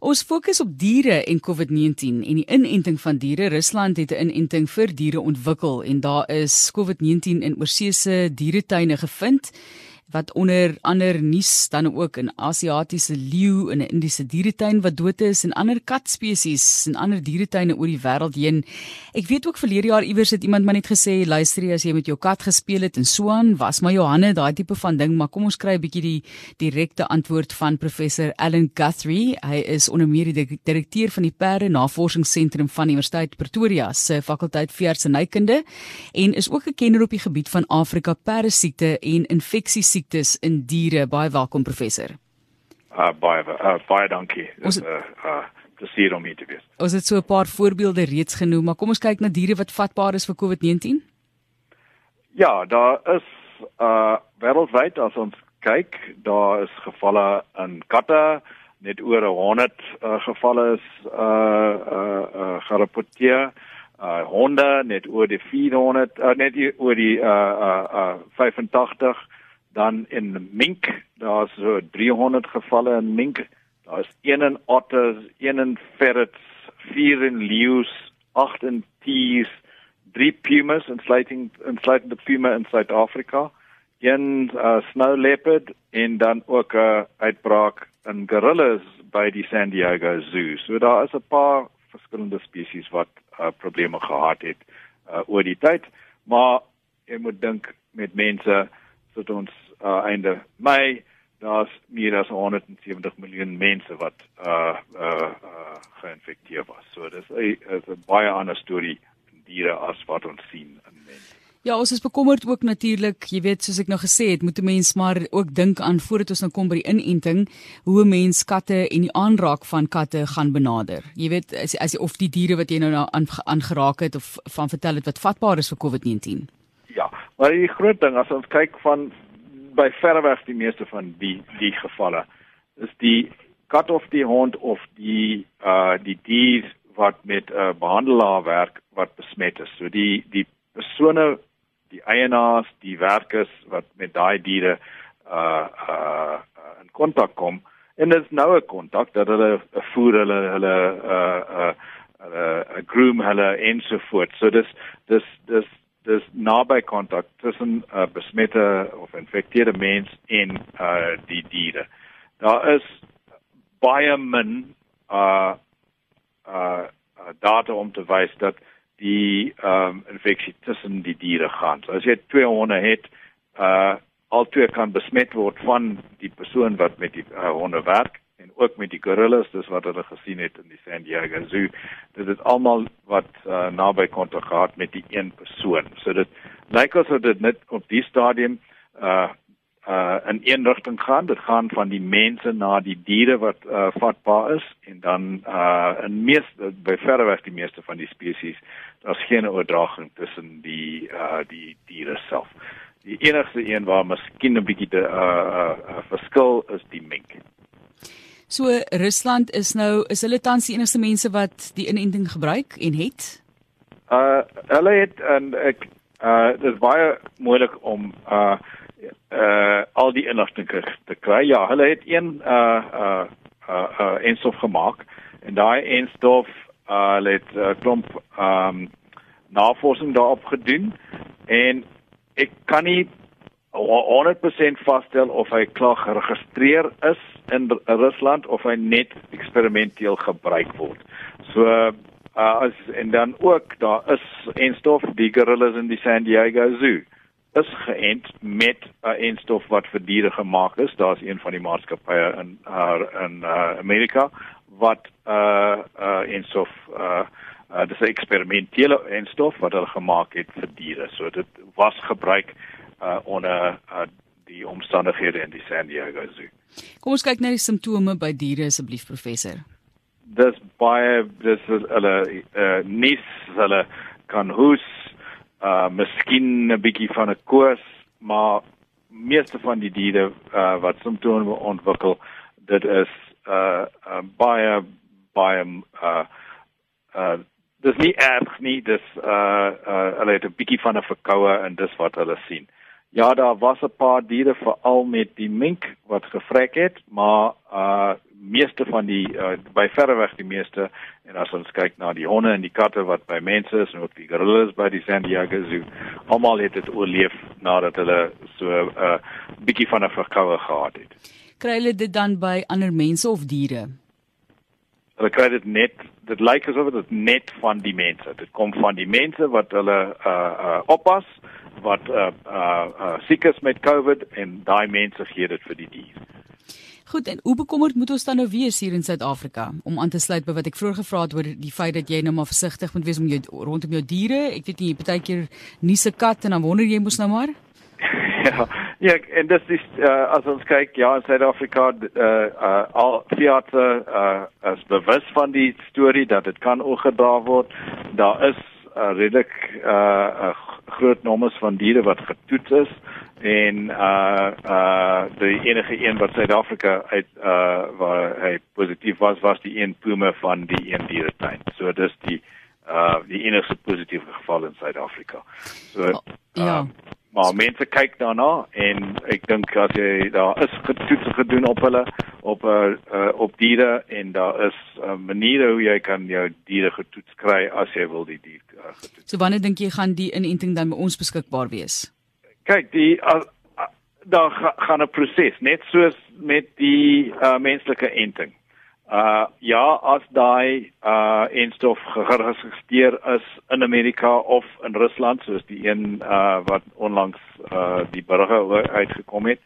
Ons fokus op diere en COVID-19 en die inenting van diere. Rusland het 'n inenting vir diere ontwikkel en daar is COVID-19 in oorsese dieretuine gevind wat onder ander nuus dan ook in Asiatiese leeu in 'n Indiese dieretuin wat dood is en ander katspesies en ander dieretuine oor die wêreld heen. Ek weet ook verlede jaar iewers het iemand my net gesê, luister jy as jy met jou kat gespeel het en so aan, was maar jou hande, daai tipe van ding, maar kom ons kry 'n bietjie die direkte antwoord van professor Alan Guthrie. Hy is onder meer die direkteur van die Perde Navorsingsentrum van Universiteit Pretoria se fakulteit veeartsenykunde en is ook 'n kenner op die gebied van Afrika perdesiekte en infeksies siektes in diere. Baie welkom professor. Uh baie uh, baie dankie. Ons het, uh, uh plesier om hier te wees. Ons het so 'n paar voorbeelde reeds genoem, maar kom ons kyk na diere wat vatbaar is vir COVID-19. Ja, daar is uh wêreldwyd as ons kyk, daar is gevalle in katte, net oor 100 uh, gevalle is uh uh, uh gerapporteer. Uh honde net oor die 400 uh, net oor die uh uh, uh 85 dan in mink daar's so 300 gevalle in mink. Daar's een in otters een in ferrets vier in leeu's agt in tees drie pumas insluiting insluitende puma in Suid-Afrika een uh, snow leopard en dan ook 'n uh, uitbraak in gorillas by die San Diego Zoo. So daar is 'n paar verskillende spesies wat uh, probleme gehad het uh, oor die tyd. Maar jy moet dink met mense tot ons uh, einde Mei daar's meer as 170 miljoen mense wat uh uh, uh geïnfekteer was. So dis 'n baie ander storie diere as wat ons sien in mense. Ja, ons is bekommerd ook natuurlik, jy weet soos ek nou gesê het, moet 'n mens maar ook dink aan voordat ons nou kom by die inenting, hoe 'n mens katte en die aanraak van katte gaan benader. Jy weet as as of die diere wat jy nou aangeraak het of van vertel het wat vatbaar is vir COVID-19. Maar die groot ding as ons kyk van by verreweg die meeste van die die gevalle is die kat of die hond of die uh die dier wat met 'n uh, behandelaar werk wat besmet is. So die die persone, die eienaars, die werkers wat met daai diere uh uh in kontak kom en dit is nou 'n kontak dat hulle voer hulle hulle uh uh hulle uh, groom hulle ensovoorts. So dis dis dis naby kontak tussen 'n uh, besmette of infekteerde mens en uh die diere. Daar is baie min uh uh data om te wys dat die ehm um, infeksie tussen die diere gaan. So as jy twee honde het, uh al twee kan besmet word van die persoon wat met die uh, honde werk ook met die gorillas dis wat hulle gesien het in die San Diego Zoo. Dit is almal wat uh, naby kontak gehad met die een persoon. So dit lyk asof dit net op die stadium uh uh in een rigting gaan. Dit gaan van die mense na die diere wat uh, vatbaar is en dan uh in meeste by verreweg die meeste van die spesies daar's geen oordraging tussen die uh die diere self. Die enigste een waar miskien 'n bietjie 'n uh, uh, verskil is die mink So Rusland is nou is hulle tans die enigste mense wat die inenting gebruik en het? Uh hulle het en ek uh dit is baie moeilik om uh uh al die inligting te kry. Ja, hulle het een uh uh uh, uh enstof gemaak en daai enstof uh het 'n uh, klomp um navorsing daarop gedoen en ek kan nie 100% vasstel of hy klaar geregistreer is in Rusland of hy net eksperimenteel gebruik word. So uh, as en dan ook daar is enstof die gorillas in die San Diego Zoo is geënt met 'n uh, enstof wat vir diere gemaak is. Daar's een van die maatskappye in uh, in uh, Amerika wat uh uh enstof uh uh dis 'n eksperimentele enstof wat hulle gemaak het vir diere. So dit was gebruik uh onder uh, die omstandighede in die San Diego Zoo. Kom ons kyk na die simptome by diere asseblief professor. Dis baie dis hulle uh nis hulle kan hoes uh miskien 'n bietjie van 'n koors, maar meeste van die diere uh wat simptome ontwikkel, dit is uh, uh baie baie uh uh dis nie erg nie dis uh uh hulle het 'n bietjie van 'n verkoue en dis wat hulle sien Ja, daar was 'n paar diere veral met die mink wat gevrek het, maar uh meeste van die uh, by verreweg die meeste en as ons kyk na die honde en die katte wat by mense is en ook die gorillas by die San Diego Zoo, almal het dit oorleef nadat hulle so 'n uh, bietjie van 'n verkoue gehad het. Kry hulle dit dan by ander mense of diere? Hulle kry dit net, dit lyk asof dit net van die mense. Dit kom van die mense wat hulle uh uh oppas wat uh uh, uh siek is met COVID en daai mense gee dit vir die dier. Goed, en hoe bekommerd moet ons dan nou wees hier in Suid-Afrika om aan te sluit by wat ek vroeër gevra het oor die feit dat jy nou maar versigtig moet wees om jou rondom jou diere. Ek weet nie, baie keer nie se kat en dan wonder jy mos nou maar. ja, ja, en dis dis uh, as ons kyk ja in Suid-Afrika uh uh al Fiat uh as bewus van die storie dat dit kan oorgedra word. Daar is uh, redelik uh, uh groot nommers van diere wat getoets is en uh uh die enige een wat Suid-Afrika uit uh waar hy positief was was die een puma van die een dieretuin. So dis die uh die enigste positiewe geval in Suid-Afrika. So uh, ja. Maar mense kyk daarna en ek dink as jy daar is getoets gedoen op hulle op uh, uh op diere en daar is 'n uh, manier hoe jy kan jou diere getoets kry as jy wil die dier uh, getoets. So wanneer dink jy gaan die inenting dan by ons beskikbaar wees? kyk die uh, uh, daar gaan 'n proses net soos met die uh, menslike enting. Uh ja, as daai uh enstof geregistreer is in Amerika of in Rusland soos die een uh wat onlangs uh die burger uitgekom het,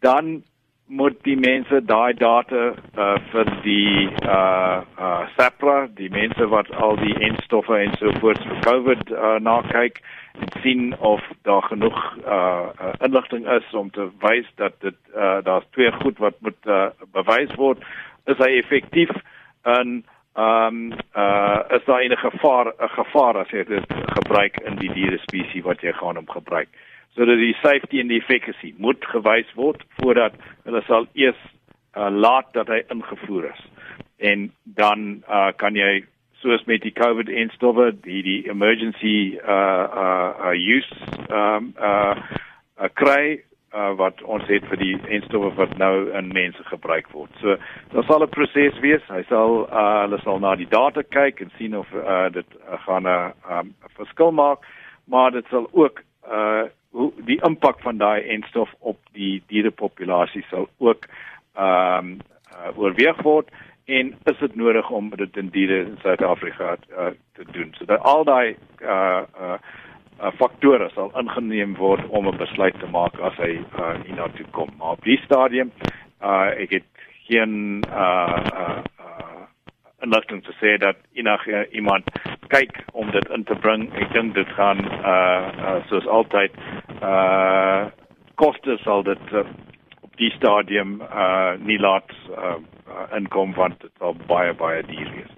dan moet die mense daai data uh vir die uh uh SAPRA, die mense wat al die enstowwe en so voort vir COVID uh nakyk en sien of daar genoeg uh, uh inligting is om te wys dat dit uh daar's twee goed wat moet uh, bewys word is hy effektief en ehm um, uh is daar enige gevaar 'n gevaar as jy dit gebruik in die diere spesies wat jy gaan om gebruik? Sodat die safety en die efficacy moet gewys word voordat hulle sal eers uh, laat dat hy ingevoer is. En dan uh kan jy soos met die COVID instowwe die die emergency uh uh, uh use um uh, uh kry uh wat ons het vir die instowwe wat nou in mense gebruik word. So daar sal 'n proses wees. Hy sal uh hulle sal na die data kyk en sien of uh dit uh, gaan 'n uh, um, verskil maak, maar dit sal ook uh hoe die impak van daai instof op die dierepopulasie sal ook um uh, oorweeg word en is dit nodig om dit in diere in Suid-Afrika uh, te doen. So dat al daai uh uh, uh faktore sal ingeneem word om 'n besluit te maak as hy uh hiernatoe kom. Maar op die stadium uh ek het geen uh uh en laat ons sê dat enige iemand kyk om dit in te bring. Ek dink dit gaan uh, uh soos altyd uh koste sal dit uh, op die stadium uh nie laat uh uh, inkom want dit sal baie baie duur wees.